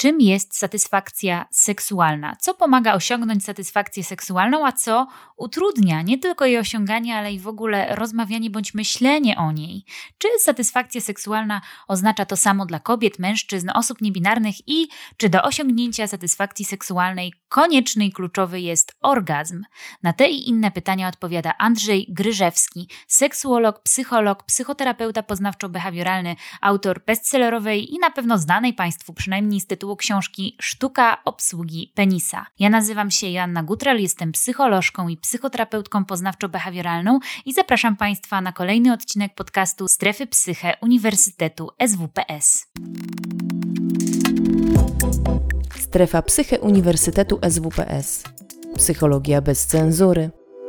czym jest satysfakcja seksualna, co pomaga osiągnąć satysfakcję seksualną, a co utrudnia nie tylko jej osiąganie, ale i w ogóle rozmawianie bądź myślenie o niej. Czy satysfakcja seksualna oznacza to samo dla kobiet, mężczyzn, osób niebinarnych i czy do osiągnięcia satysfakcji seksualnej konieczny i kluczowy jest orgazm? Na te i inne pytania odpowiada Andrzej Gryżewski, seksuolog, psycholog, psychoterapeuta poznawczo-behawioralny, autor bestsellerowej i na pewno znanej Państwu przynajmniej z tytułu książki Sztuka obsługi penisa. Ja nazywam się Joanna Gutral, jestem psycholożką i psychoterapeutką poznawczo-behawioralną i zapraszam Państwa na kolejny odcinek podcastu Strefy Psyche Uniwersytetu SWPS. Strefa Psyche Uniwersytetu SWPS. Psychologia bez cenzury.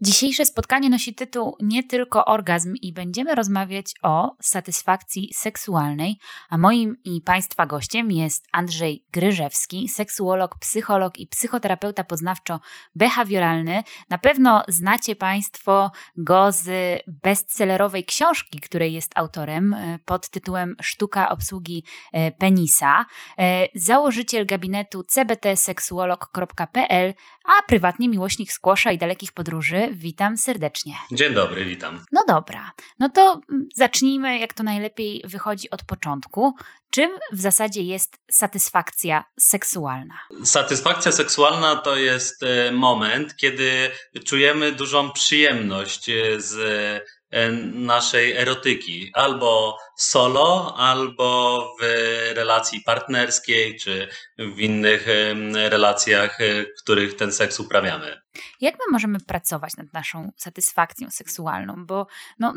Dzisiejsze spotkanie nosi tytuł Nie tylko orgazm i będziemy rozmawiać o satysfakcji seksualnej, a moim i Państwa gościem jest Andrzej Gryżewski, seksuolog, psycholog i psychoterapeuta poznawczo-behawioralny. Na pewno znacie Państwo go z bestsellerowej książki, której jest autorem e, pod tytułem Sztuka obsługi e, penisa, e, założyciel gabinetu cbtseksuolog.pl, a prywatnie miłośnik skłosza i dalekich podróży witam serdecznie. Dzień dobry, witam. No dobra, no to mm, zacznijmy, jak to najlepiej wychodzi od początku. Czym w zasadzie jest satysfakcja seksualna? Satysfakcja seksualna to jest e, moment, kiedy czujemy dużą przyjemność e, z naszej erotyki, albo solo, albo w relacji partnerskiej, czy w innych relacjach, w których ten seks uprawiamy. Jak my możemy pracować nad naszą satysfakcją seksualną? Bo no,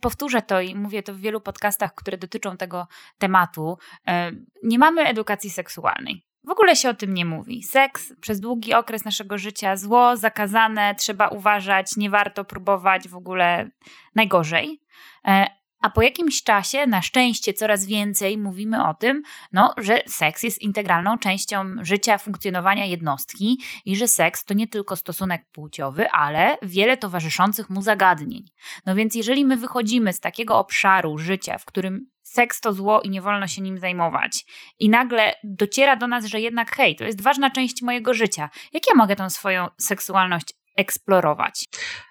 powtórzę to i mówię to w wielu podcastach, które dotyczą tego tematu. E, nie mamy edukacji seksualnej. W ogóle się o tym nie mówi. Seks przez długi okres naszego życia zło, zakazane, trzeba uważać, nie warto próbować, w ogóle najgorzej. E, a po jakimś czasie, na szczęście, coraz więcej mówimy o tym, no, że seks jest integralną częścią życia, funkcjonowania jednostki i że seks to nie tylko stosunek płciowy, ale wiele towarzyszących mu zagadnień. No więc, jeżeli my wychodzimy z takiego obszaru życia, w którym seks to zło i nie wolno się nim zajmować. I nagle dociera do nas, że jednak hej, to jest ważna część mojego życia. Jak ja mogę tą swoją seksualność eksplorować?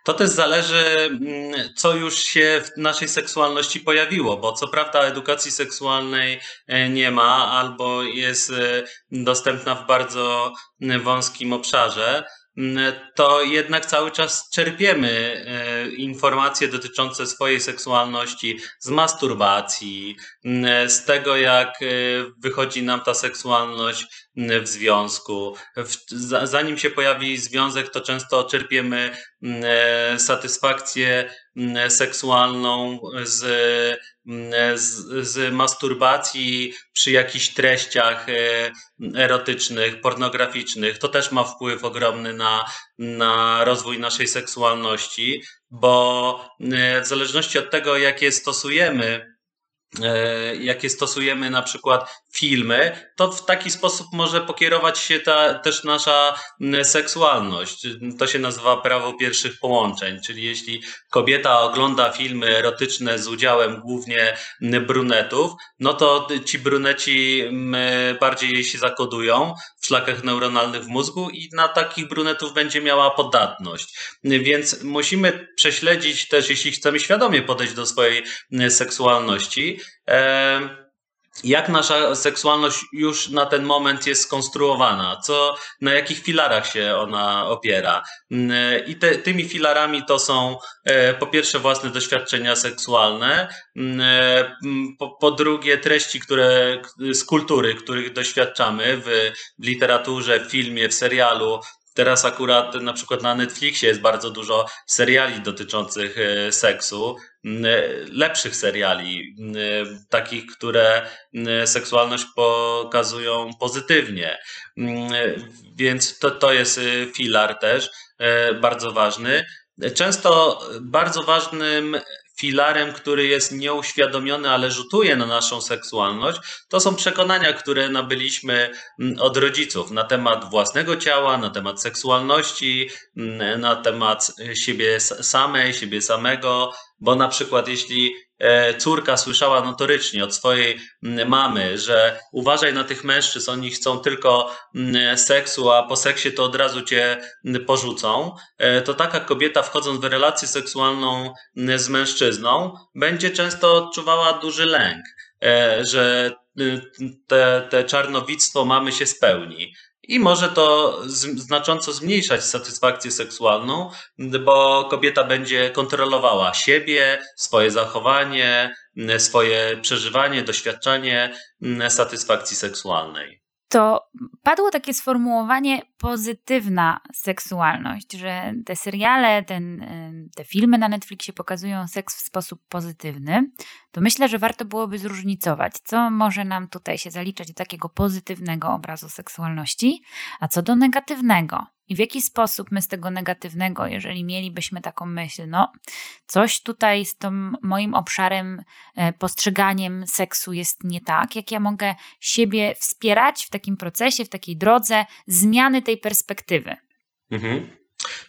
To też zależy, mm, co już się w naszej seksualności pojawiło, bo co prawda edukacji seksualnej e, nie ma albo jest e, dostępna w bardzo wąskim obszarze, to jednak cały czas czerpiemy e, informacje dotyczące swojej seksualności z masturbacji, z tego jak e, wychodzi nam ta seksualność w związku. Zanim się pojawi związek, to często czerpiemy e, satysfakcję seksualną z, z, z masturbacji przy jakichś treściach e, erotycznych, pornograficznych. To też ma wpływ ogromny na, na rozwój naszej seksualności, bo e, w zależności od tego, jakie stosujemy, jakie stosujemy na przykład filmy, to w taki sposób może pokierować się ta, też nasza seksualność. To się nazywa prawo pierwszych połączeń, czyli jeśli kobieta ogląda filmy erotyczne z udziałem głównie brunetów, no to ci bruneci bardziej jej się zakodują w szlakach neuronalnych w mózgu i na takich brunetów będzie miała podatność. Więc musimy prześledzić też, jeśli chcemy świadomie podejść do swojej seksualności, jak nasza seksualność już na ten moment jest skonstruowana, co, na jakich filarach się ona opiera. I te, tymi filarami to są e, po pierwsze własne doświadczenia seksualne, e, po, po drugie treści, które z kultury, których doświadczamy w, w literaturze, w filmie, w serialu, Teraz akurat na przykład na Netflixie jest bardzo dużo seriali dotyczących e, seksu, lepszych seriali, takich, które seksualność pokazują pozytywnie. Więc to, to jest e, filar też e, bardzo ważny. Często bardzo ważnym filarem, który jest nieuświadomiony, ale rzutuje na naszą seksualność, to są przekonania, które nabyliśmy mm, od rodziców na temat własnego ciała, na temat seksualności, mm, na temat siebie samej, siebie samego, bo na przykład jeśli E, córka słyszała notorycznie od swojej mm, mamy, że uważaj na tych mężczyzn, oni chcą tylko mm, seksu, a po seksie to od razu cię mm, porzucą, e, to taka kobieta wchodząc w relację seksualną z mężczyzną będzie często odczuwała duży lęk, e, że te, te czarnowictwo mamy się spełni. I może to znacząco zmniejszać satysfakcję seksualną, bo kobieta będzie kontrolowała siebie, swoje zachowanie, swoje przeżywanie, doświadczanie satysfakcji seksualnej. To padło takie sformułowanie pozytywna seksualność, że te seriale, ten, te filmy na Netflixie pokazują seks w sposób pozytywny, to myślę, że warto byłoby zróżnicować, co może nam tutaj się zaliczać do takiego pozytywnego obrazu seksualności, a co do negatywnego. I w jaki sposób my z tego negatywnego, jeżeli mielibyśmy taką myśl, no coś tutaj z tym moim obszarem, e, postrzeganiem seksu jest nie tak, jak ja mogę siebie wspierać w takim procesie, w takiej drodze zmiany tej perspektywy. Mhm.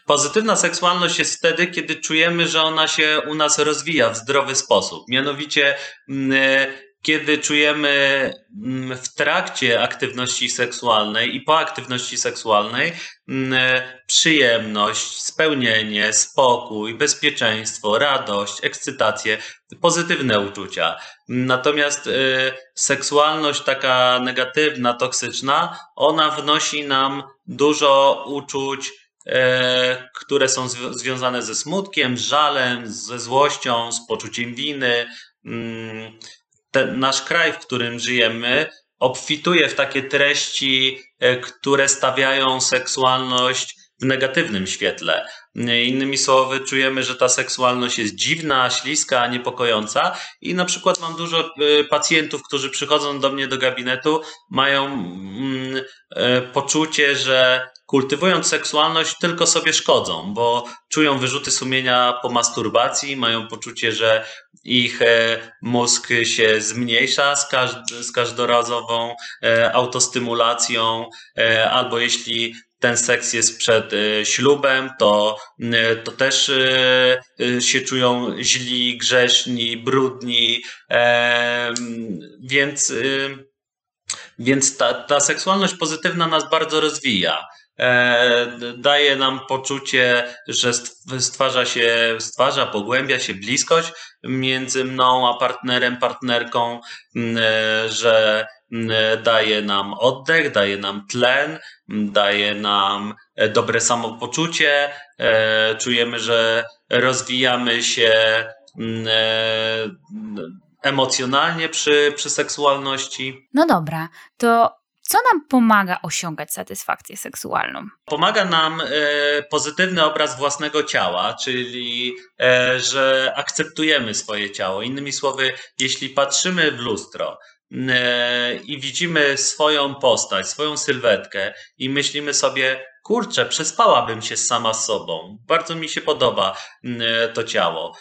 Pozytywna seksualność jest wtedy, kiedy czujemy, że ona się u nas rozwija w zdrowy sposób. Mianowicie mm, kiedy czujemy mm, w trakcie aktywności seksualnej i po aktywności seksualnej mm, przyjemność, spełnienie, spokój, bezpieczeństwo, radość, ekscytację, pozytywne uczucia. Natomiast y, seksualność taka negatywna, toksyczna, ona wnosi nam dużo uczuć, y, które są związane ze smutkiem, żalem, ze złością, z poczuciem winy mm, ten nasz kraj, w którym żyjemy, obfituje w takie treści, e, które stawiają seksualność w negatywnym świetle. Innymi słowy, czujemy, że ta seksualność jest dziwna, śliska, niepokojąca i na przykład mam dużo e, pacjentów, którzy przychodzą do mnie do gabinetu, mają mm, e, poczucie, że kultywując seksualność, tylko sobie szkodzą, bo czują wyrzuty sumienia po masturbacji, mają poczucie, że ich e, mózg się zmniejsza z, każd z każdorazową e, autostymulacją, e, albo jeśli ten seks jest przed ślubem, to, to też się czują źli, grzeszni, brudni, więc, więc ta, ta seksualność pozytywna nas bardzo rozwija. E, daje nam poczucie, że stwarza się, stwarza, pogłębia się bliskość między mną a partnerem, partnerką, e, że daje nam oddech, daje nam tlen, daje nam e, dobre samopoczucie, czujemy, że rozwijamy się emocjonalnie przy, przy seksualności. No dobra, to co nam pomaga osiągać satysfakcję seksualną? Pomaga nam e, pozytywny obraz własnego ciała, czyli e, że akceptujemy swoje ciało. Innymi słowy, jeśli patrzymy w lustro, e, i widzimy swoją postać, swoją sylwetkę i myślimy sobie, kurczę, przespałabym się sama z sobą. Bardzo mi się podoba to ciało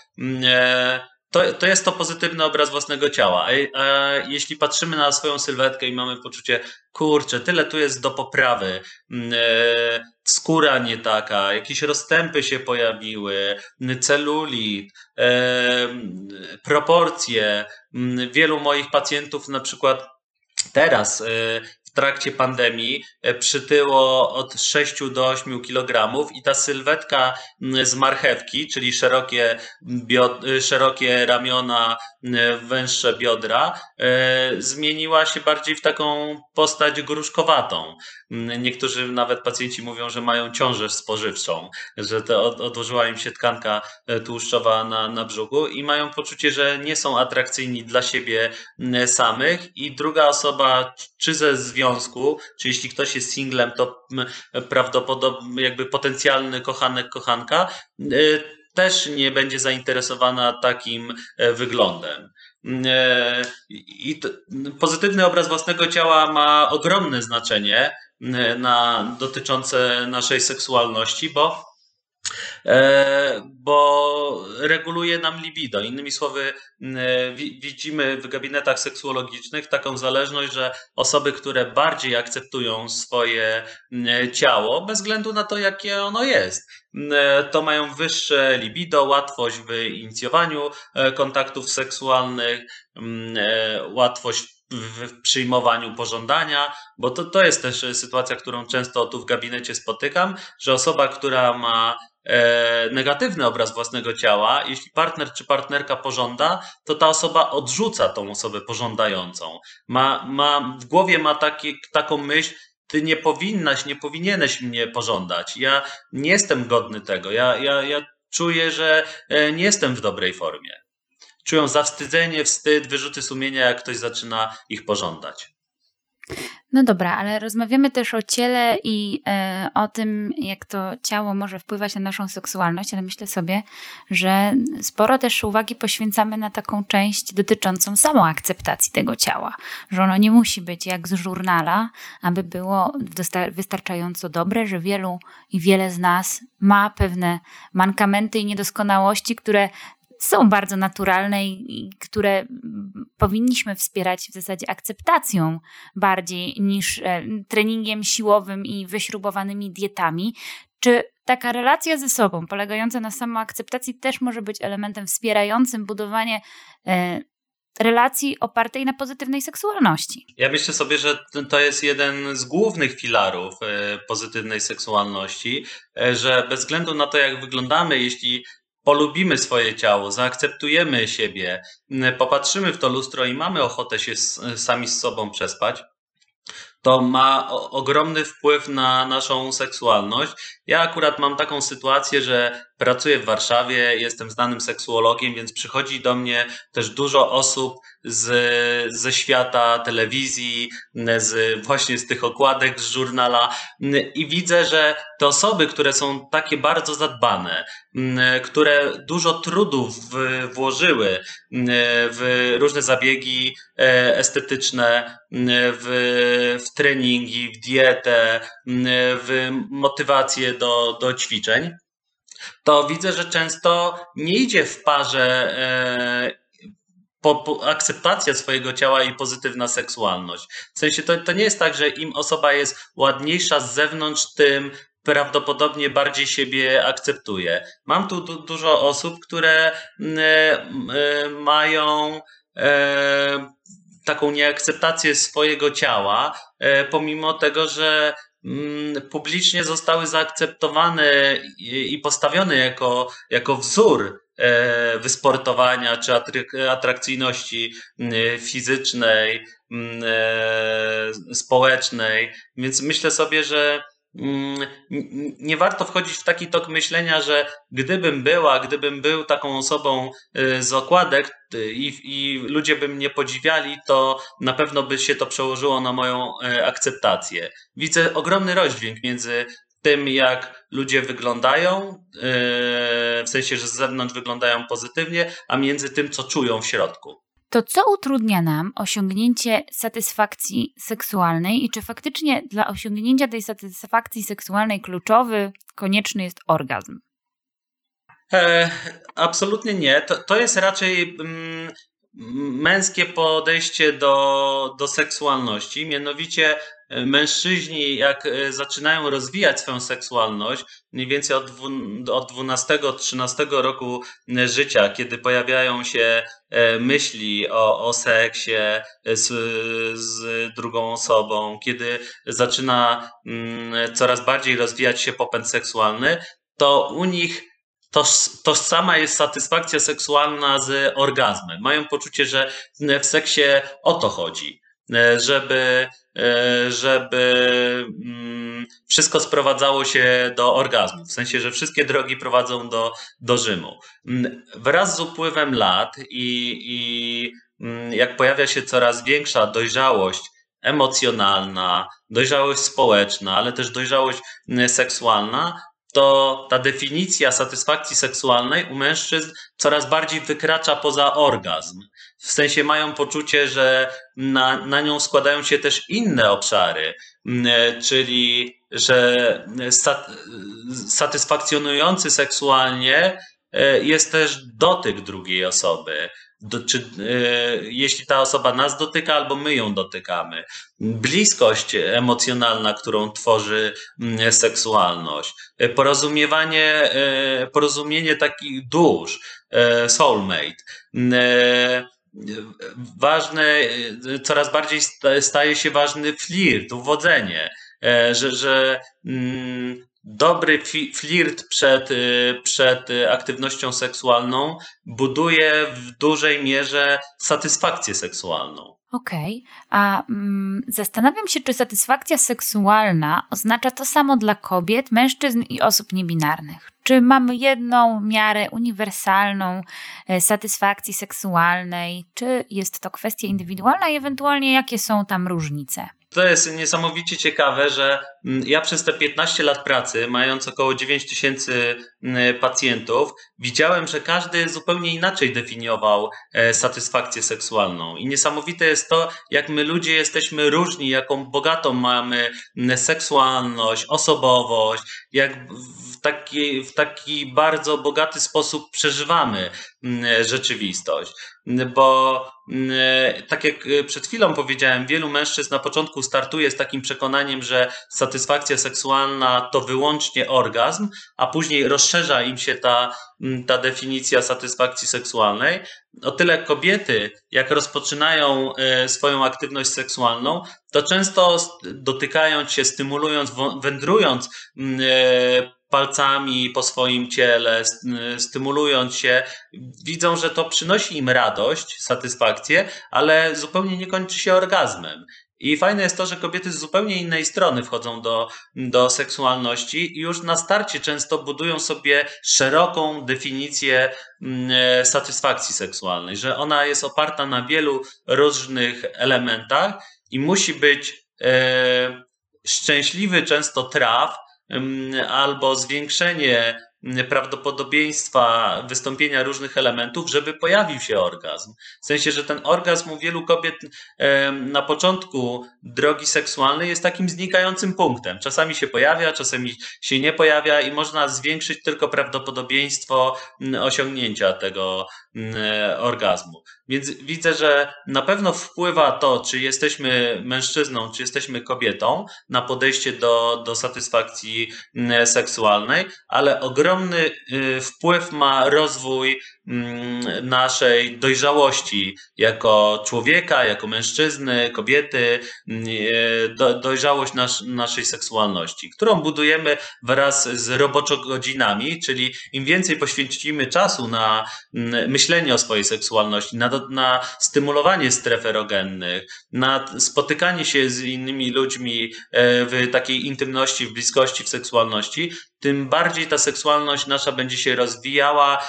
to, to jest to pozytywny obraz własnego ciała. A, a, jeśli patrzymy na swoją sylwetkę i mamy poczucie, kurczę, tyle tu jest do poprawy, mm, e, skóra nie taka, jakieś rozstępy się pojawiły, celulit, e, proporcje. Wielu moich pacjentów na przykład teraz e, trakcie pandemii e, przytyło od 6 do 8 kg i ta sylwetka z marchewki, czyli szerokie, bio, szerokie ramiona, węższe biodra, e, zmieniła się bardziej w taką postać gruszkowatą. Niektórzy nawet pacjenci mówią, że mają ciążę spożywczą, że to odłożyła im się tkanka e, tłuszczowa na, na brzuchu i mają poczucie, że nie są atrakcyjni dla siebie samych i druga osoba, czy ze związku, czy jeśli ktoś jest singlem, to prawdopodobnie jakby potencjalny kochanek, kochanka, e, też nie będzie zainteresowana takim e, wyglądem. I pozytywny obraz własnego ciała ma ogromne znaczenie na, dotyczące naszej seksualności, bo bo reguluje nam libido. Innymi słowy, widzimy w gabinetach seksuologicznych taką zależność, że osoby, które bardziej akceptują swoje ciało, bez względu na to, jakie ono jest, to mają wyższe libido, łatwość w inicjowaniu kontaktów seksualnych, łatwość w przyjmowaniu pożądania, bo to, to jest też sytuacja, którą często tu w gabinecie spotykam, że osoba, która ma e, negatywny obraz własnego ciała, jeśli partner czy partnerka pożąda, to ta osoba odrzuca tą osobę pożądającą. Ma, ma, w głowie ma taki, taką myśl, ty nie powinnaś, nie powinieneś mnie pożądać. Ja nie jestem godny tego. Ja, ja, ja czuję, że e, nie jestem w dobrej formie czują zawstydzenie, wstyd, wyrzuty sumienia, jak ktoś zaczyna ich pożądać. No dobra, ale rozmawiamy też o ciele i e, o tym, jak to ciało może wpływać na naszą seksualność, ale myślę sobie, że sporo też uwagi poświęcamy na taką część dotyczącą samoakceptacji tego ciała, że ono nie musi być jak z żurnala, aby było wystarczająco dobre, że wielu i wiele z nas ma pewne mankamenty i niedoskonałości, które są bardzo naturalne i, które powinniśmy wspierać w zasadzie akceptacją bardziej niż e, treningiem siłowym i wyśrubowanymi dietami. Czy taka relacja ze sobą, polegająca na samoakceptacji, też może być elementem wspierającym budowanie e, relacji opartej na pozytywnej seksualności. Ja myślę sobie, że to jest jeden z głównych filarów e, pozytywnej seksualności, że bez względu na to, jak wyglądamy, jeśli polubimy swoje ciało, zaakceptujemy siebie, popatrzymy w to lustro i mamy ochotę się sami z sobą przespać, to ma ogromny wpływ na naszą seksualność. Ja akurat mam taką sytuację, że pracuję w Warszawie, jestem znanym seksuologiem, więc przychodzi do mnie też dużo osób z, ze świata telewizji, z, właśnie z tych okładek z żurnala i widzę, że te osoby, które są takie bardzo zadbane, które dużo trudów włożyły w różne zabiegi e, estetyczne, w, w treningi, w dietę, w motywację do, do ćwiczeń, to widzę, że często nie idzie w parze e, akceptacja swojego ciała i pozytywna seksualność. W sensie to, to nie jest tak, że im osoba jest ładniejsza z zewnątrz, tym prawdopodobnie bardziej siebie akceptuje. Mam tu du dużo osób, które y, mają e, taką nieakceptację swojego ciała, pomimo tego, że publicznie zostały zaakceptowane i postawione jako, jako wzór e, wysportowania czy atrakcyjności mm, fizycznej, mm, e, społecznej. Więc myślę sobie, że Mm, nie warto wchodzić w taki tok myślenia, że gdybym była, gdybym był taką osobą y, z okładek y, i, i ludzie by mnie podziwiali, to na pewno by się to przełożyło na moją y, akceptację. Widzę ogromny rozdźwięk między tym, jak ludzie wyglądają, w sensie, że z zewnątrz wyglądają pozytywnie, a między tym, co czują w środku to co utrudnia nam osiągnięcie satysfakcji seksualnej i czy faktycznie dla osiągnięcia tej satysfakcji seksualnej kluczowy, konieczny jest orgazm? E, absolutnie nie. To, to jest raczej mm, męskie podejście do, do seksualności. Mianowicie mężczyźni, jak e, zaczynają rozwijać swoją seksualność, mniej więcej od, od 12-13 roku e, życia, kiedy pojawiają się myśli o, o seksie z, z drugą osobą, kiedy zaczyna mm, coraz bardziej rozwijać się popęd seksualny, to u nich tożsama jest satysfakcja seksualna z orgazmem. Mają poczucie, że w seksie o to chodzi, żeby, żeby mm, wszystko sprowadzało się do orgazmu, w sensie, że wszystkie drogi prowadzą do, do Rzymu. Wraz z upływem lat i, i mm, jak pojawia się coraz większa dojrzałość emocjonalna, dojrzałość społeczna, ale też dojrzałość seksualna, to ta definicja satysfakcji seksualnej u mężczyzn coraz bardziej wykracza poza orgazm. W sensie mają poczucie, że na, na nią składają się też inne obszary, czyli że satysfakcjonujący seksualnie jest też dotyk drugiej osoby do, czy, e, jeśli ta osoba nas dotyka, albo my ją dotykamy. Bliskość emocjonalna, którą tworzy seksualność. E, porozumiewanie, e, porozumienie takich dusz, soulmate. Mm, ważne, coraz bardziej staje się ważny flirt, uwodzenie, że, że dobry flirt przed, y, przed aktywnością seksualną buduje w dużej mierze satysfakcję seksualną. Okej, okay. a mm, zastanawiam się, czy satysfakcja seksualna oznacza to samo dla kobiet, mężczyzn i osób niebinarnych. Czy mamy jedną miarę uniwersalną e, satysfakcji seksualnej, czy jest to kwestia indywidualna i ewentualnie jakie są tam różnice? To jest niesamowicie ciekawe, że ja przez te 15 lat pracy, mając około 9 tysięcy mm, pacjentów, widziałem, że każdy zupełnie inaczej definiował e, satysfakcję seksualną. I niesamowite jest to, jak my ludzie jesteśmy różni, jaką bogatą mamy mm, seksualność, osobowość, jak w taki, w taki bardzo bogaty sposób przeżywamy rzeczywistość. Bo tak jak przed chwilą powiedziałem, wielu mężczyzn na początku startuje z takim przekonaniem, że satysfakcja seksualna to wyłącznie orgazm, a później rozszerza im się ta, ta definicja satysfakcji seksualnej. O tyle kobiety, jak rozpoczynają e, swoją aktywność seksualną, to często dotykając się, stymulując, wędrując e, palcami po swoim ciele, stymulując się, widzą, że to przynosi im radość, satysfakcję, ale zupełnie nie kończy się orgazmem. I fajne jest to, że kobiety z zupełnie innej strony wchodzą do, do seksualności i już na starcie często budują sobie szeroką definicję mm, e, satysfakcji seksualnej, że ona jest oparta na wielu różnych elementach i musi być e, szczęśliwy często traf, albo zwiększenie prawdopodobieństwa wystąpienia różnych elementów, żeby pojawił się orgazm. W sensie, że ten orgazm u wielu kobiet na początku drogi seksualnej jest takim znikającym punktem. Czasami się pojawia, czasami się nie pojawia i można zwiększyć tylko prawdopodobieństwo osiągnięcia tego orgazmu. Więc widzę, że na pewno wpływa to, czy jesteśmy mężczyzną, czy jesteśmy kobietą na podejście do, do satysfakcji seksualnej, ale ogromny y, wpływ ma rozwój Mm, naszej dojrzałości jako człowieka, jako mężczyzny, kobiety, mm, e, dojrzałość nas, naszej seksualności, którą budujemy wraz z roboczogodzinami, czyli im więcej poświęcimy czasu na mm, myślenie o swojej seksualności, na, na stymulowanie stref erogennych, na spotykanie się z innymi ludźmi e, w takiej intymności, w bliskości, w seksualności, tym bardziej ta seksualność nasza będzie się rozwijała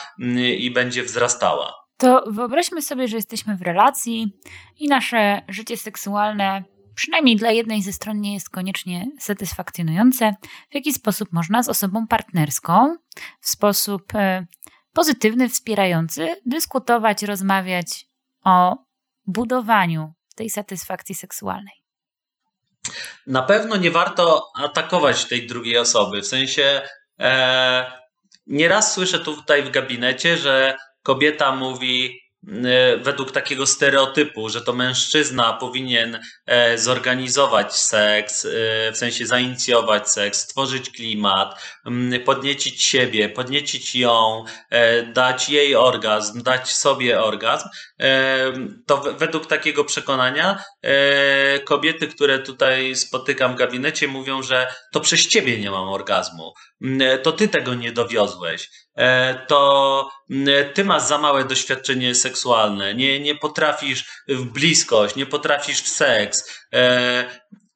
i będzie będzie wzrastała. To wyobraźmy sobie, że jesteśmy w relacji i nasze życie seksualne, przynajmniej dla jednej ze stron, nie jest koniecznie satysfakcjonujące. W jaki sposób można z osobą partnerską w sposób e, pozytywny, wspierający dyskutować, rozmawiać o budowaniu tej satysfakcji seksualnej? Na pewno nie warto atakować tej drugiej osoby, w sensie. E, Nieraz słyszę tutaj w gabinecie, że kobieta mówi według takiego stereotypu, że to mężczyzna powinien e, zorganizować seks, e, w sensie zainicjować seks, stworzyć klimat, podniecić siebie, podniecić ją, dać jej orgazm, dać sobie orgazm, to według takiego przekonania kobiety, które tutaj spotykam w gabinecie, mówią, że to przez ciebie nie mam orgazmu. To ty tego nie dowiozłeś, e, to mm, ty masz za małe doświadczenie seksualne, nie, nie potrafisz w bliskość, nie potrafisz w seks. E,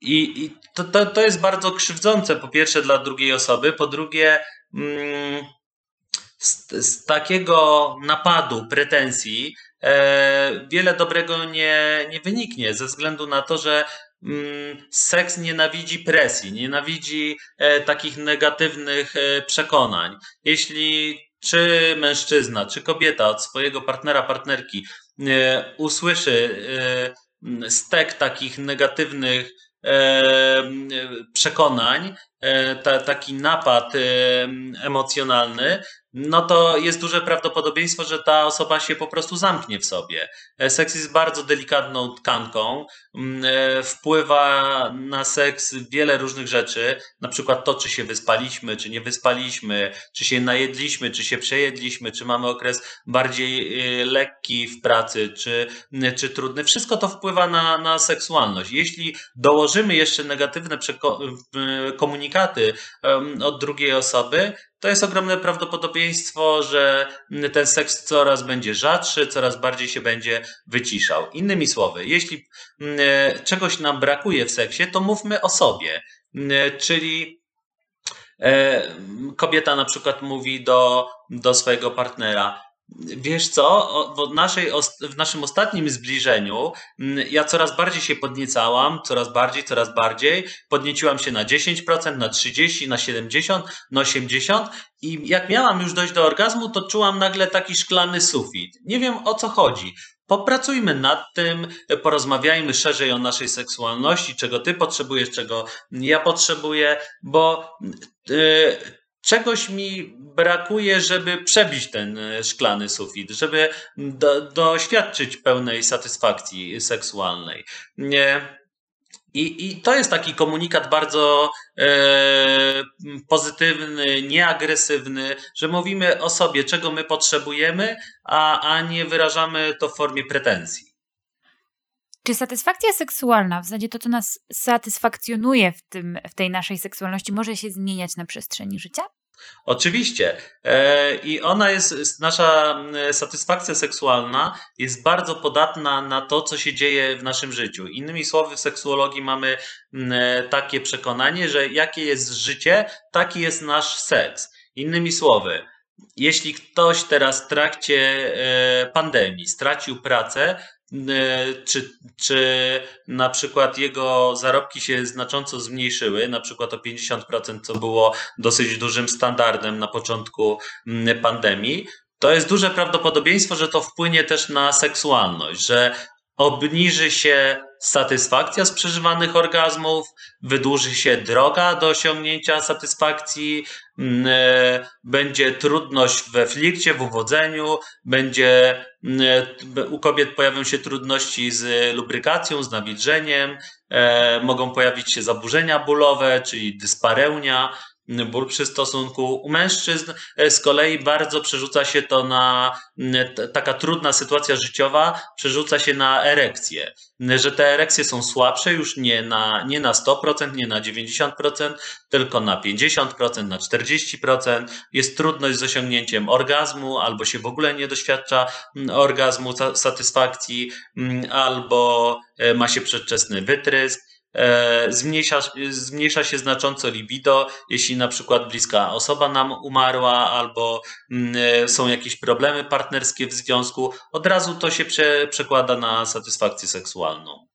I, i to, to, to jest bardzo krzywdzące, po pierwsze, dla drugiej osoby, po drugie, mm, z, z takiego napadu, pretensji, e, wiele dobrego nie, nie wyniknie, ze względu na to, że seks nienawidzi presji, nienawidzi e, takich negatywnych e, przekonań. Jeśli czy mężczyzna, czy kobieta od swojego partnera, partnerki e, usłyszy stek takich negatywnych przekonań, ta, taki napad emocjonalny, no to jest duże prawdopodobieństwo, że ta osoba się po prostu zamknie w sobie. E, seks jest bardzo delikatną tkanką, mm, e, wpływa na seks wiele różnych rzeczy, na przykład to, czy się wyspaliśmy, czy nie wyspaliśmy, czy się najedliśmy, czy się przejedliśmy, czy mamy okres bardziej e, lekki w pracy, czy, czy trudny. Wszystko to wpływa na, na seksualność. Jeśli dołożymy jeszcze negatywne komunikaty od drugiej osoby, to jest ogromne prawdopodobieństwo, że ten seks coraz będzie rzadszy, coraz bardziej się będzie wyciszał. Innymi słowy, jeśli mm, e, czegoś nam brakuje w seksie, to mówmy o sobie. Mm, czyli e, kobieta na przykład mówi do, do swojego partnera: Wiesz co, w, naszej, w naszym ostatnim zbliżeniu mm, ja coraz bardziej się podniecałam, coraz bardziej, coraz bardziej. Podnieciłam się na 10%, na 30%, na 70%, na 80% i jak miałam już dojść do orgazmu, to czułam nagle taki szklany sufit. Nie wiem o co chodzi. Popracujmy nad tym, porozmawiajmy szerzej o naszej seksualności, czego ty potrzebujesz, czego ja potrzebuję, bo yy, czegoś mi brakuje, żeby przebić ten e, szklany sufit, żeby do, doświadczyć pełnej satysfakcji seksualnej. Nie. I, I to jest taki komunikat bardzo e, pozytywny, nieagresywny, że mówimy o sobie, czego my potrzebujemy, a, a nie wyrażamy to w formie pretensji. Czy satysfakcja seksualna, w zasadzie to, co nas satysfakcjonuje w, tym, w tej naszej seksualności, może się zmieniać na przestrzeni życia? Oczywiście. E, I ona jest, nasza satysfakcja seksualna jest bardzo podatna na to, co się dzieje w naszym życiu. Innymi słowy, w seksuologii mamy takie przekonanie, że jakie jest życie, taki jest nasz seks. Innymi słowy, jeśli ktoś teraz w trakcie e, pandemii stracił pracę, E, czy, czy na przykład jego zarobki się znacząco zmniejszyły, na przykład o 50%, co było dosyć dużym standardem na początku pandemii, to jest duże prawdopodobieństwo, że to wpłynie też na seksualność, że obniży się satysfakcja z przeżywanych orgazmów, wydłuży się droga do osiągnięcia satysfakcji, mm, e, będzie trudność we flircie, w uwodzeniu, będzie mm, e, u kobiet pojawią się trudności z lubrykacją, z nawilżeniem, e, mogą pojawić się zaburzenia bólowe, czyli dyspareunia, ból przy stosunku. U mężczyzn e, z kolei bardzo przerzuca się to na taka trudna sytuacja życiowa, przerzuca się na erekcję, że te erekcje są słabsze już nie na, nie na 100%, nie na 90%, tylko na 50%, na 40%. Jest trudność z osiągnięciem orgazmu, albo się w ogóle nie doświadcza orgazmu, satysfakcji, albo e, ma się przedwczesny wytrysk. E, zmniejsza, zmniejsza się znacząco libido, jeśli na przykład bliska osoba nam umarła albo mm, e, są jakieś problemy partnerskie w związku, od razu to się prze, przekłada na satysfakcję seksualną.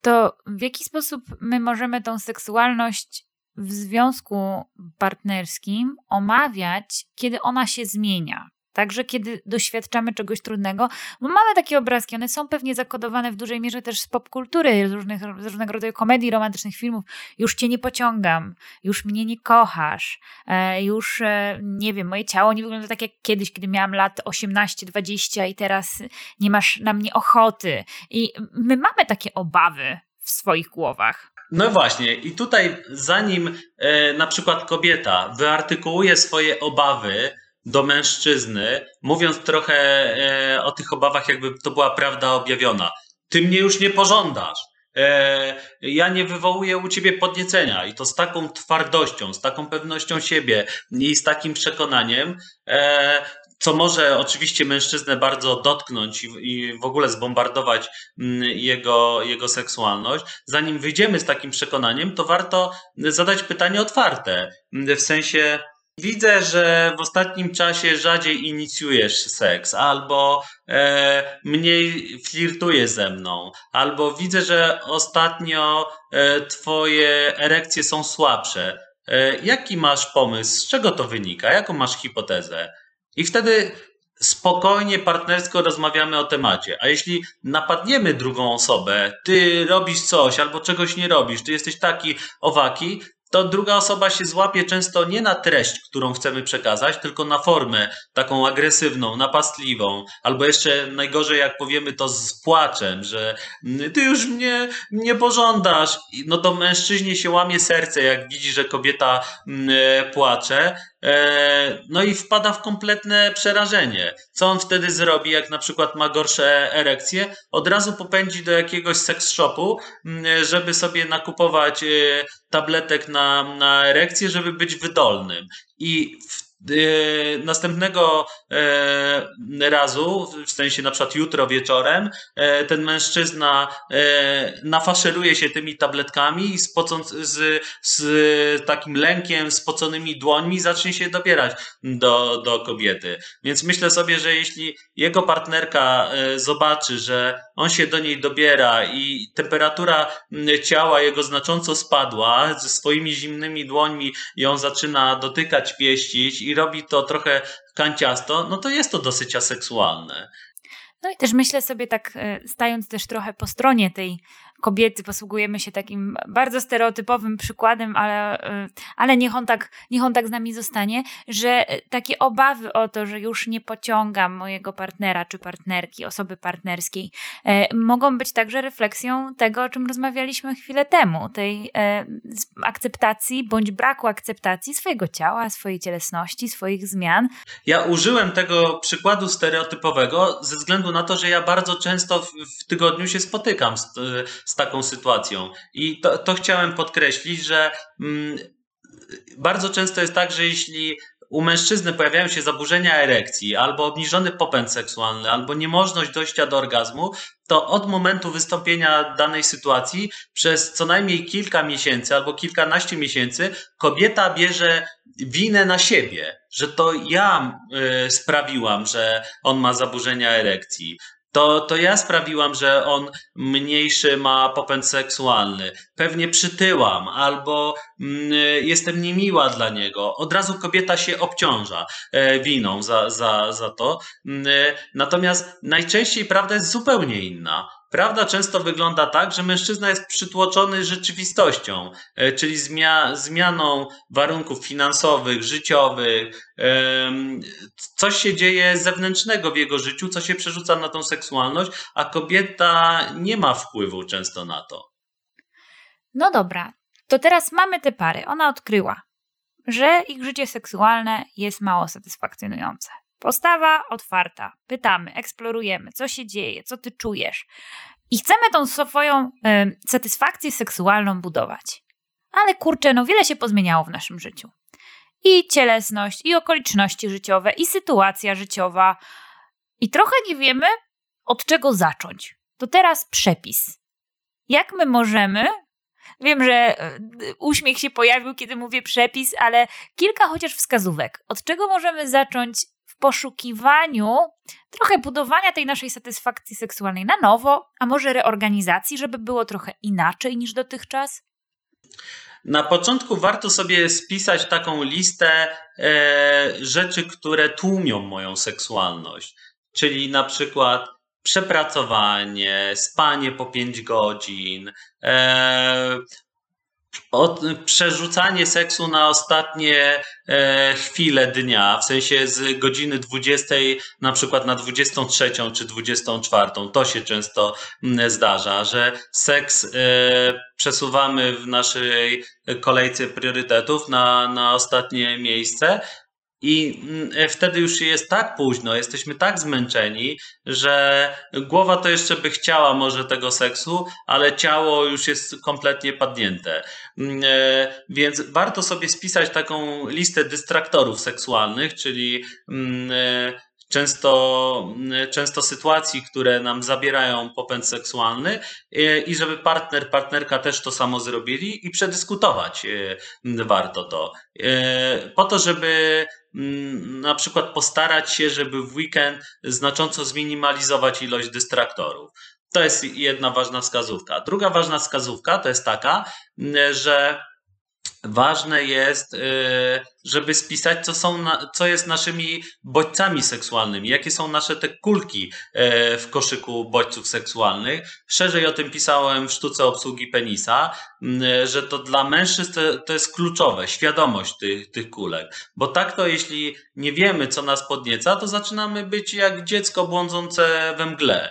To w jaki sposób my możemy tą seksualność w związku partnerskim omawiać, kiedy ona się zmienia? Także kiedy doświadczamy czegoś trudnego, bo mamy takie obrazki, one są pewnie zakodowane w dużej mierze też z popkultury, z, różnych, z różnego rodzaju komedii, romantycznych filmów. Już cię nie pociągam, już mnie nie kochasz, e, już e, nie wiem, moje ciało nie wygląda tak jak kiedyś, kiedy miałam lat 18-20 i teraz nie masz na mnie ochoty. I my mamy takie obawy w swoich głowach. No właśnie, i tutaj zanim e, na przykład kobieta wyartykułuje swoje obawy, do mężczyzny, mówiąc trochę e, o tych obawach, jakby to była prawda objawiona. Ty mnie już nie pożądasz. E, ja nie wywołuję u ciebie podniecenia i to z taką twardością, z taką pewnością siebie i z takim przekonaniem, e, co może oczywiście mężczyznę bardzo dotknąć i, w ogóle zbombardować mm, jego, jego seksualność. Zanim wyjdziemy z takim przekonaniem, to warto zadać pytanie otwarte, w sensie Widzę, że w ostatnim czasie rzadziej inicjujesz seks, albo e, mniej flirtujesz ze mną, albo widzę, że ostatnio e, twoje erekcje są słabsze. E, jaki masz pomysł? Z czego to wynika? Jaką masz hipotezę? I wtedy spokojnie, partnersko rozmawiamy o temacie. A jeśli napadniemy drugą osobę, ty robisz coś albo czegoś nie robisz, ty jesteś taki owaki, to druga osoba się złapie często nie na treść, którą chcemy przekazać, tylko na formę taką agresywną, napastliwą, albo jeszcze najgorzej, jak powiemy to z płaczem, że ty już mnie nie pożądasz. No to mężczyźnie się łamie serce, jak widzi, że kobieta mm, e, płacze. E, no i wpada w kompletne przerażenie. Co on wtedy zrobi, jak na przykład ma gorsze erekcje? Od razu popędzi do jakiegoś seks shopu, mm, żeby sobie nakupować e, tabletek na, na erekcję, żeby być wydolnym. I w następnego e, razu, w sensie na przykład jutro wieczorem, e, ten mężczyzna e, nafaszeruje się tymi tabletkami i spocąc, z, z takim lękiem, spoconymi dłońmi zacznie się dobierać do, do kobiety. Więc myślę sobie, że jeśli jego partnerka zobaczy, że on się do niej dobiera i temperatura ciała jego znacząco spadła, swoimi zimnymi dłońmi ją zaczyna dotykać, pieścić i robi to trochę kanciasto, no to jest to dosyć aseksualne. No i też myślę sobie tak, e, stając też trochę po stronie tej kobiety, posługujemy się takim bardzo stereotypowym przykładem, ale, e, ale niech, on tak, niech on tak z nami zostanie, że takie obawy o to, że już nie pociągam mojego partnera czy partnerki, osoby partnerskiej, e, mogą być także refleksją tego, o czym rozmawialiśmy chwilę temu, tej akceptacji bądź braku akceptacji swojego ciała, swojej cielesności, swoich zmian. Ja użyłem tego przykładu stereotypowego ze względu na to, że ja bardzo często w tygodniu się spotykam z, z taką sytuacją. I to, to chciałem podkreślić, że mm, bardzo często jest tak, że jeśli u mężczyzny pojawiają się zaburzenia erekcji, albo obniżony popęd seksualny, albo niemożność dojścia do orgazmu, to od momentu wystąpienia danej sytuacji przez co najmniej kilka miesięcy albo kilkanaście miesięcy kobieta bierze winę na siebie, że to ja y, sprawiłam, że on ma zaburzenia erekcji, to, to ja sprawiłam, że on mniejszy ma popęd seksualny. Pewnie przytyłam, albo mm, jestem niemiła dla niego. Od razu kobieta się obciąża e, winą za, za, za to. Mm, e, natomiast najczęściej prawda jest zupełnie inna. Prawda często wygląda tak, że mężczyzna jest przytłoczony rzeczywistością, e, czyli zmia zmianą warunków finansowych, życiowych. Coś się dzieje zewnętrznego w jego życiu, co się przerzuca na tą seksualność, a kobieta nie ma wpływu często na to. No dobra, to teraz mamy tę parę. Ona odkryła, że ich życie seksualne jest mało satysfakcjonujące. Postawa otwarta. Pytamy, eksplorujemy, co się dzieje, co ty czujesz. I chcemy tą swoją y, satysfakcję seksualną budować. Ale kurczę, no wiele się pozmieniało w naszym życiu. I cielesność, i okoliczności życiowe, i sytuacja życiowa. I trochę nie wiemy, od czego zacząć. To teraz przepis. Jak my możemy Wiem, że e, uśmiech się pojawił, kiedy mówię przepis, ale kilka chociaż wskazówek. Od czego możemy zacząć poszukiwaniu trochę budowania tej naszej satysfakcji seksualnej na nowo, a może reorganizacji, żeby było trochę inaczej niż dotychczas? Na początku warto sobie spisać taką listę e, rzeczy, które tłumią moją seksualność. Czyli na przykład przepracowanie, spanie po 5 godzin, e, od, przerzucanie seksu na ostatnie e, chwile dnia, w sensie z godziny 20 na przykład na 23 czy 24. To się często mm, zdarza, że seks e, przesuwamy w naszej kolejce priorytetów na, na ostatnie miejsce, i mm, e, wtedy już jest tak późno, jesteśmy tak zmęczeni, że głowa to jeszcze by chciała może tego seksu, ale ciało już jest kompletnie padnięte. Mm, e, więc warto sobie spisać taką listę dystraktorów seksualnych, czyli mm, e, często, często sytuacji, które nam zabierają popęd seksualny i żeby partner, partnerka też to samo zrobili i przedyskutować warto to. Po to, żeby Mm, na przykład postarać się, żeby w weekend znacząco zminimalizować ilość dystraktorów. To jest jedna ważna wskazówka. Druga ważna wskazówka to jest taka, mm, że ważne jest, y, żeby spisać, co, są co jest naszymi bodźcami seksualnymi, jakie są nasze te kulki y, w koszyku bodźców seksualnych. Szerzej o tym pisałem w sztuce obsługi penisa, y, że to dla mężczyzn to, jest kluczowe, świadomość tych, tych kulek. Bo tak to, jeśli nie wiemy, co nas podnieca, to zaczynamy być jak dziecko błądzące we mgle.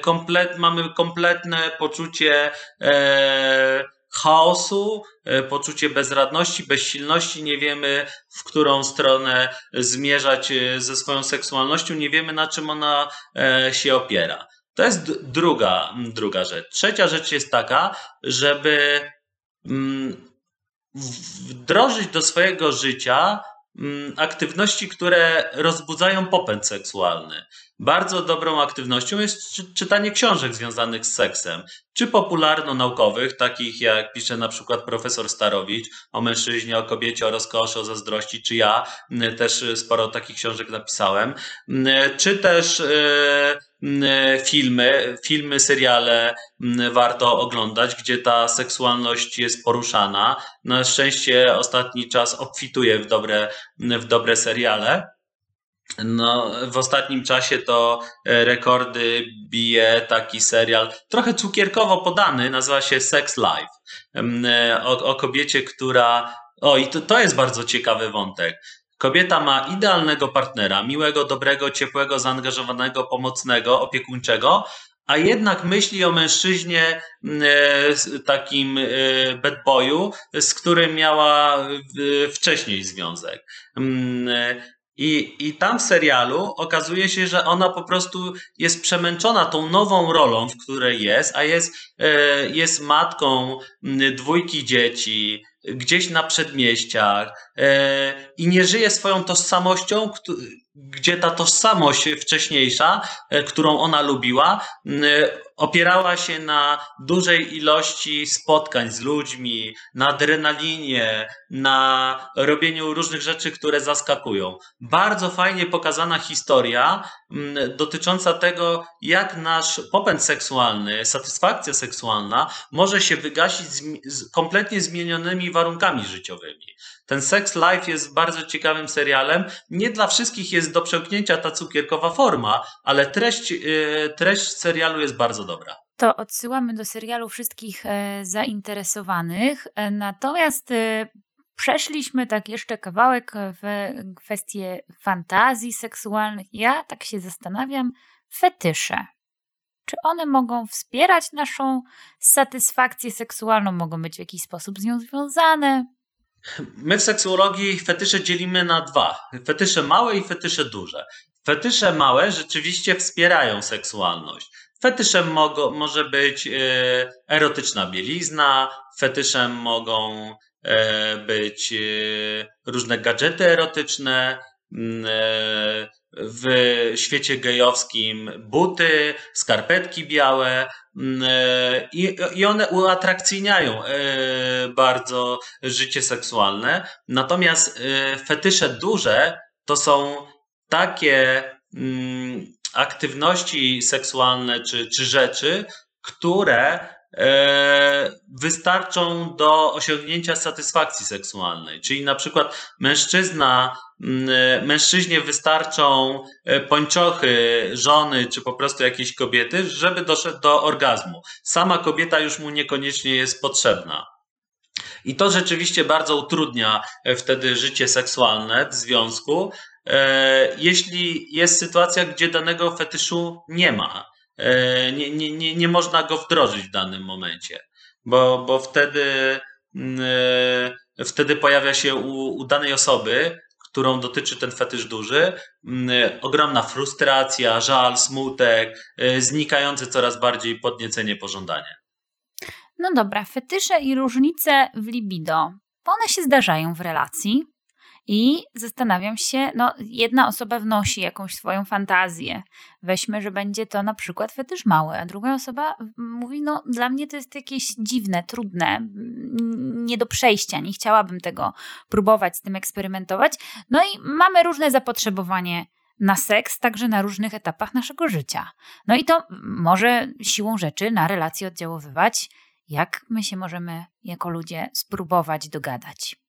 Komplet, mamy kompletne poczucie e, chaosu, e, poczucie bezradności, bezsilności, nie wiemy w którą stronę zmierzać e, ze swoją seksualnością, nie wiemy na czym ona e, się opiera. To jest druga, druga rzecz. Trzecia rzecz jest taka, żeby wdrożyć do swojego życia aktywności, które rozbudzają popęd seksualny. Bardzo dobrą aktywnością jest czytanie książek związanych z seksem, czy popularno-naukowych, takich jak pisze na przykład profesor Starowicz o mężczyźnie, o kobiecie, o rozkoszy, o zazdrości, czy ja też sporo takich książek napisałem, czy też e, filmy, filmy, seriale warto oglądać, gdzie ta seksualność jest poruszana. Na szczęście ostatni czas obfituje w dobre, w dobre seriale. No, w ostatnim czasie to e, rekordy bije taki serial, trochę cukierkowo podany, nazywa się Sex Life. E, o, o kobiecie, która. O, i to, to jest bardzo ciekawy wątek. Kobieta ma idealnego partnera, miłego, dobrego, ciepłego, zaangażowanego, pomocnego, opiekuńczego, a jednak myśli o mężczyźnie e, takim bad boyu, z którym miała wcześniej związek. I, I tam w serialu okazuje się, że ona po prostu jest przemęczona tą nową rolą, w której jest, a jest, e, jest matką dwójki dzieci, gdzieś na przedmieściach e, i nie żyje swoją tożsamością, gdzie ta tożsamość wcześniejsza, e, którą ona lubiła, opierała się na dużej ilości spotkań z ludźmi, na adrenalinie, na robieniu różnych rzeczy, które zaskakują. Bardzo fajnie pokazana historia mm, dotycząca tego, jak nasz popęd seksualny, satysfakcja seksualna może się wygasić z kompletnie zmienionymi warunkami życiowymi. Ten Sex Life jest bardzo ciekawym serialem. Nie dla wszystkich jest do przełknięcia ta cukierkowa forma, ale treść, y, treść serialu jest bardzo dobra. To odsyłamy do serialu wszystkich e, zainteresowanych. E, natomiast e, przeszliśmy tak jeszcze kawałek w kwestie fantazji seksualnych. Ja tak się zastanawiam, fetysze. Czy one mogą wspierać naszą satysfakcję seksualną, mogą być w jakiś sposób z nią związane? My w seksuologii fetysze dzielimy na dwa: fetysze małe i fetysze duże. Fetysze małe rzeczywiście wspierają seksualność. Fetyszem mogo, może być e, erotyczna bielizna, fetyszem mogą e, być e, różne gadżety erotyczne, mm, w świecie gejowskim buty, skarpetki białe mm, i, i one uatrakcyjniają bardzo życie seksualne. Natomiast fetysze duże to są takie mm, aktywności seksualne czy, czy rzeczy, które e, wystarczą do osiągnięcia satysfakcji seksualnej. Czyli na przykład mężczyzna, mężczyźnie wystarczą e, pończochy żony czy po prostu jakiejś kobiety, żeby doszedł do orgazmu. Sama kobieta już mu niekoniecznie jest potrzebna. I to rzeczywiście bardzo utrudnia e, wtedy życie seksualne w związku, E, jeśli jest sytuacja, gdzie danego fetyszu nie ma. E, nie, nie, nie, nie można go wdrożyć w danym momencie, bo, bo wtedy, mm, e, wtedy pojawia się u, u danej osoby, którą dotyczy ten fetysz duży, mm, ogromna frustracja, żal, smutek, znikające coraz bardziej podniecenie, pożądanie. No dobra, fetysze i różnice w libido, one się zdarzają w relacji. I zastanawiam się, no jedna osoba wnosi jakąś swoją fantazję. Weźmy, że będzie to na przykład fetysz mały, a druga osoba mówi, no dla mnie to jest jakieś dziwne, trudne, nie do przejścia, nie chciałabym tego próbować, z tym eksperymentować. No i mamy różne zapotrzebowanie na seks, także na różnych etapach naszego życia. No i to może siłą rzeczy na relacje oddziaływać Jak my się możemy jako ludzie spróbować dogadać?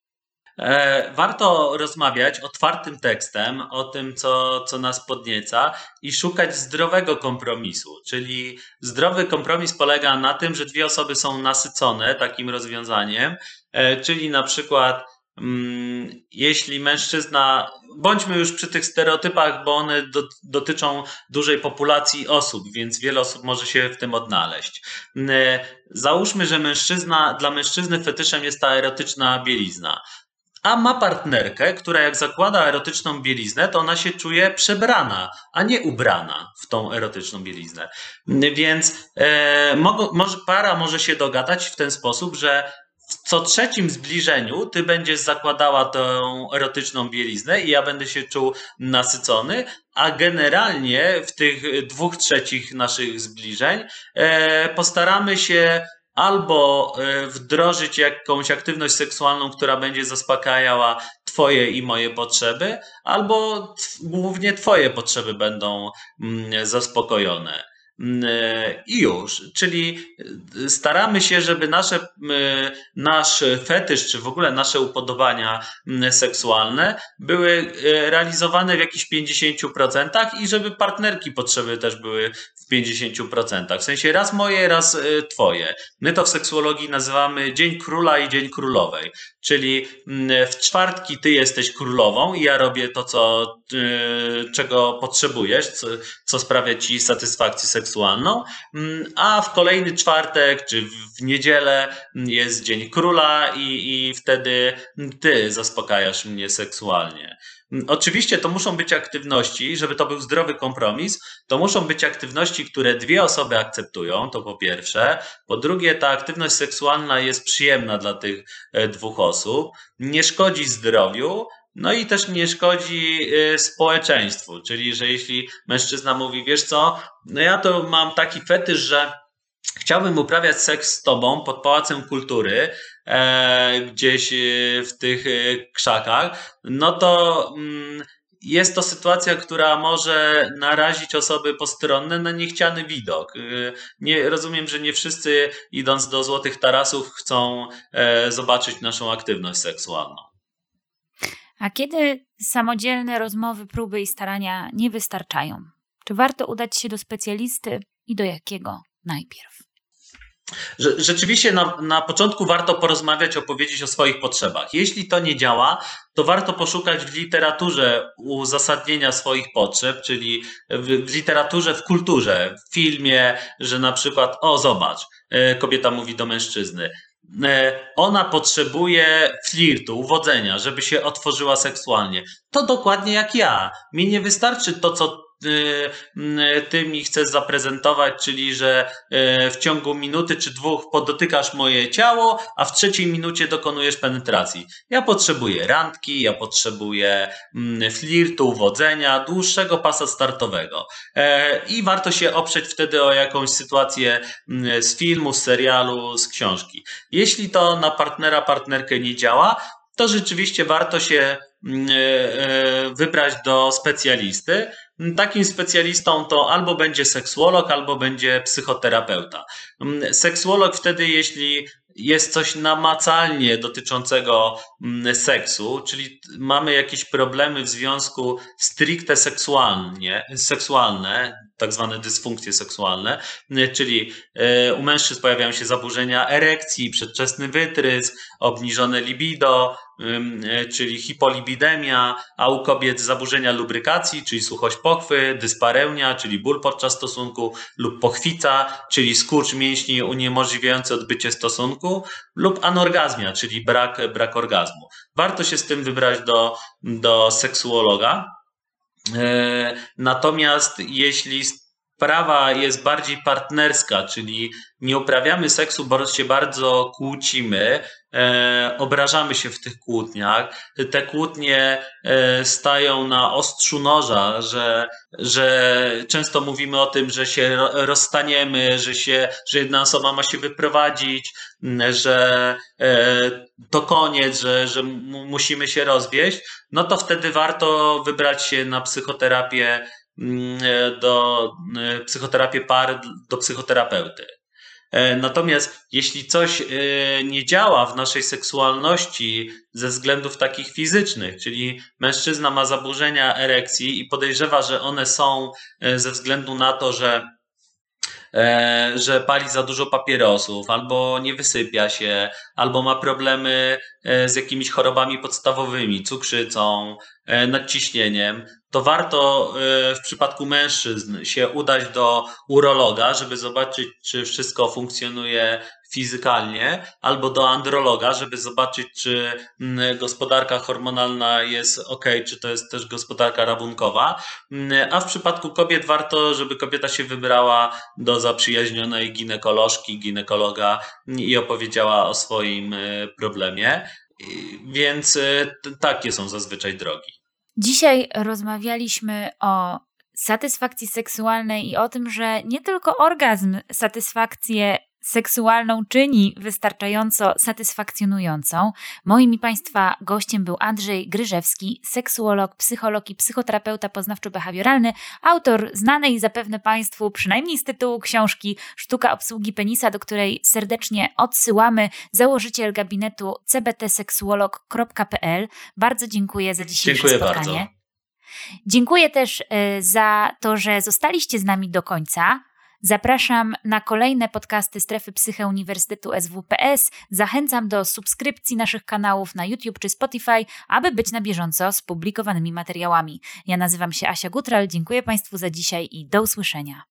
E, warto rozmawiać otwartym tekstem o tym, co, co nas podnieca i szukać zdrowego kompromisu. Czyli zdrowy kompromis polega na tym, że dwie osoby są nasycone takim rozwiązaniem, e, czyli na przykład mm, jeśli mężczyzna, bądźmy już przy tych stereotypach, bo one do, dotyczą dużej populacji osób, więc wiele osób może się w tym odnaleźć. E, załóżmy, że mężczyzna, dla mężczyzny fetyszem jest ta erotyczna bielizna a ma partnerkę, która jak zakłada erotyczną bieliznę, to ona się czuje przebrana, a nie ubrana w tą erotyczną bieliznę. Więc e, mo, może, para może się dogadać w ten sposób, że w co trzecim zbliżeniu ty będziesz zakładała tą erotyczną bieliznę i ja będę się czuł nasycony, a generalnie w tych dwóch trzecich naszych zbliżeń e, postaramy się albo e, wdrożyć jakąś aktywność seksualną, która będzie zaspokajała Twoje i moje potrzeby, albo głównie Twoje potrzeby będą mm, zaspokojone. Mm, e, I już, czyli e, staramy się, żeby nasze, nasz fetysz, czy w ogóle nasze upodobania seksualne były realizowane w jakichś 50% i żeby partnerki potrzeby też były w 50%. W sensie raz moje, raz twoje. My to w seksuologii nazywamy Dzień Króla i Dzień Królowej. Czyli w czwartki ty jesteś królową i ja robię to, co, czego potrzebujesz, co, co sprawia ci satysfakcję seksualną, mm, a w kolejny czwartek czy w niedzielę jest Dzień Króla i, i wtedy ty zaspokajasz mnie seksualnie. Mm, oczywiście to muszą być aktywności, żeby to był zdrowy kompromis, to muszą być aktywności, które dwie osoby akceptują, to po pierwsze. Po drugie, ta aktywność seksualna jest przyjemna dla tych e, dwóch osób, nie szkodzi zdrowiu, no i też nie szkodzi e, społeczeństwu, czyli że jeśli mężczyzna mówi, wiesz co, no ja to mam taki fetysz, że chciałbym uprawiać seks z tobą pod Pałacem Kultury, e, gdzieś e, w tych e, krzakach, no to mm, jest to sytuacja, która może narazić osoby postronne na niechciany widok. Nie, rozumiem, że nie wszyscy idąc do Złotych Tarasów chcą e, zobaczyć naszą aktywność seksualną. A kiedy samodzielne rozmowy, próby i starania nie wystarczają? Czy warto udać się do specjalisty i do jakiego najpierw? Rzeczywiście na, na początku warto porozmawiać, opowiedzieć o swoich potrzebach. Jeśli to nie działa, to warto poszukać w literaturze uzasadnienia swoich potrzeb, czyli w, w literaturze, w kulturze, w filmie, że na przykład, o zobacz, e, kobieta mówi do mężczyzny, ona potrzebuje flirtu, uwodzenia, żeby się otworzyła seksualnie. To dokładnie jak ja. Mi nie wystarczy to, co ty mi chcesz zaprezentować, czyli że y, w ciągu minuty czy dwóch podotykasz moje ciało, a w trzeciej minucie dokonujesz penetracji. Ja potrzebuję randki, ja potrzebuję mm, flirtu, wodzenia, dłuższego pasa startowego. E, I warto się oprzeć wtedy o jakąś sytuację mm, z filmu, z serialu, z książki. Jeśli to na partnera, partnerkę nie działa, to rzeczywiście warto się mm, wybrać do specjalisty, Takim specjalistą to albo będzie seksuolog, albo będzie psychoterapeuta. Mm, seksuolog wtedy, jeśli jest coś namacalnie dotyczącego mm, seksu, czyli mamy jakieś problemy w związku stricte seksualnie, seksualne, tak zwane dysfunkcje seksualne, czyli e, u mężczyzn pojawiają się zaburzenia erekcji, przedwczesny wytrysk, obniżone libido, e, czyli hipolibidemia, a u kobiet zaburzenia lubrykacji, czyli suchość pochwy, dyspareunia, czyli ból podczas stosunku lub pochwica, czyli skurcz mięśni uniemożliwiający odbycie stosunku lub anorgazmia, czyli brak, brak orgazmu. Warto się z tym wybrać do, do seksuologa. E, natomiast jeśli sprawa jest bardziej partnerska, czyli nie uprawiamy seksu, bo się bardzo kłócimy, e, obrażamy się w tych kłótniach. Te kłótnie e, stają na ostrzu noża, że, że często mówimy o tym, że się rozstaniemy, że, się, że jedna osoba ma się wyprowadzić, że e, to koniec, że, że musimy się rozwieść, no to wtedy warto wybrać się na psychoterapię do psychoterapię par do psychoterapeuty. E, natomiast jeśli coś e, nie działa w naszej seksualności ze względów takich fizycznych, czyli mężczyzna ma zaburzenia erekcji i podejrzewa, że one są e, ze względu na to, że że pali za dużo papierosów, albo nie wysypia się, albo ma problemy z jakimiś chorobami podstawowymi, cukrzycą, nadciśnieniem, to warto w przypadku mężczyzn się udać do urologa, żeby zobaczyć, czy wszystko funkcjonuje fizykalnie, albo do androloga, żeby zobaczyć, czy mm, gospodarka hormonalna jest ok, czy to jest też gospodarka rabunkowa. Mm, a w przypadku kobiet warto, żeby kobieta się wybrała do zaprzyjaźnionej ginekolożki, ginekologa i opowiedziała o swoim y, problemie. Więc y, takie są zazwyczaj drogi. Dzisiaj rozmawialiśmy o satysfakcji seksualnej i o tym, że nie tylko orgazm satysfakcję seksualną czyni wystarczająco satysfakcjonującą. Moim i Państwa gościem był Andrzej Gryżewski, seksuolog, psycholog i psychoterapeuta poznawczo-behawioralny, autor znanej zapewne Państwu przynajmniej z tytułu książki Sztuka obsługi penisa, do której serdecznie odsyłamy, założyciel gabinetu cbtseksuolog.pl. Bardzo dziękuję za dzisiejsze dziękuję spotkanie. Bardzo. Dziękuję też e, za to, że zostaliście z nami do końca. Zapraszam na kolejne podcasty Strefy Psyche Uniwersytetu SWPS. Zachęcam do subskrypcji naszych kanałów na YouTube czy Spotify, aby być na bieżąco z publikowanymi materiałami. Ja nazywam się Asia Gutral, dziękuję Państwu za dzisiaj i do usłyszenia.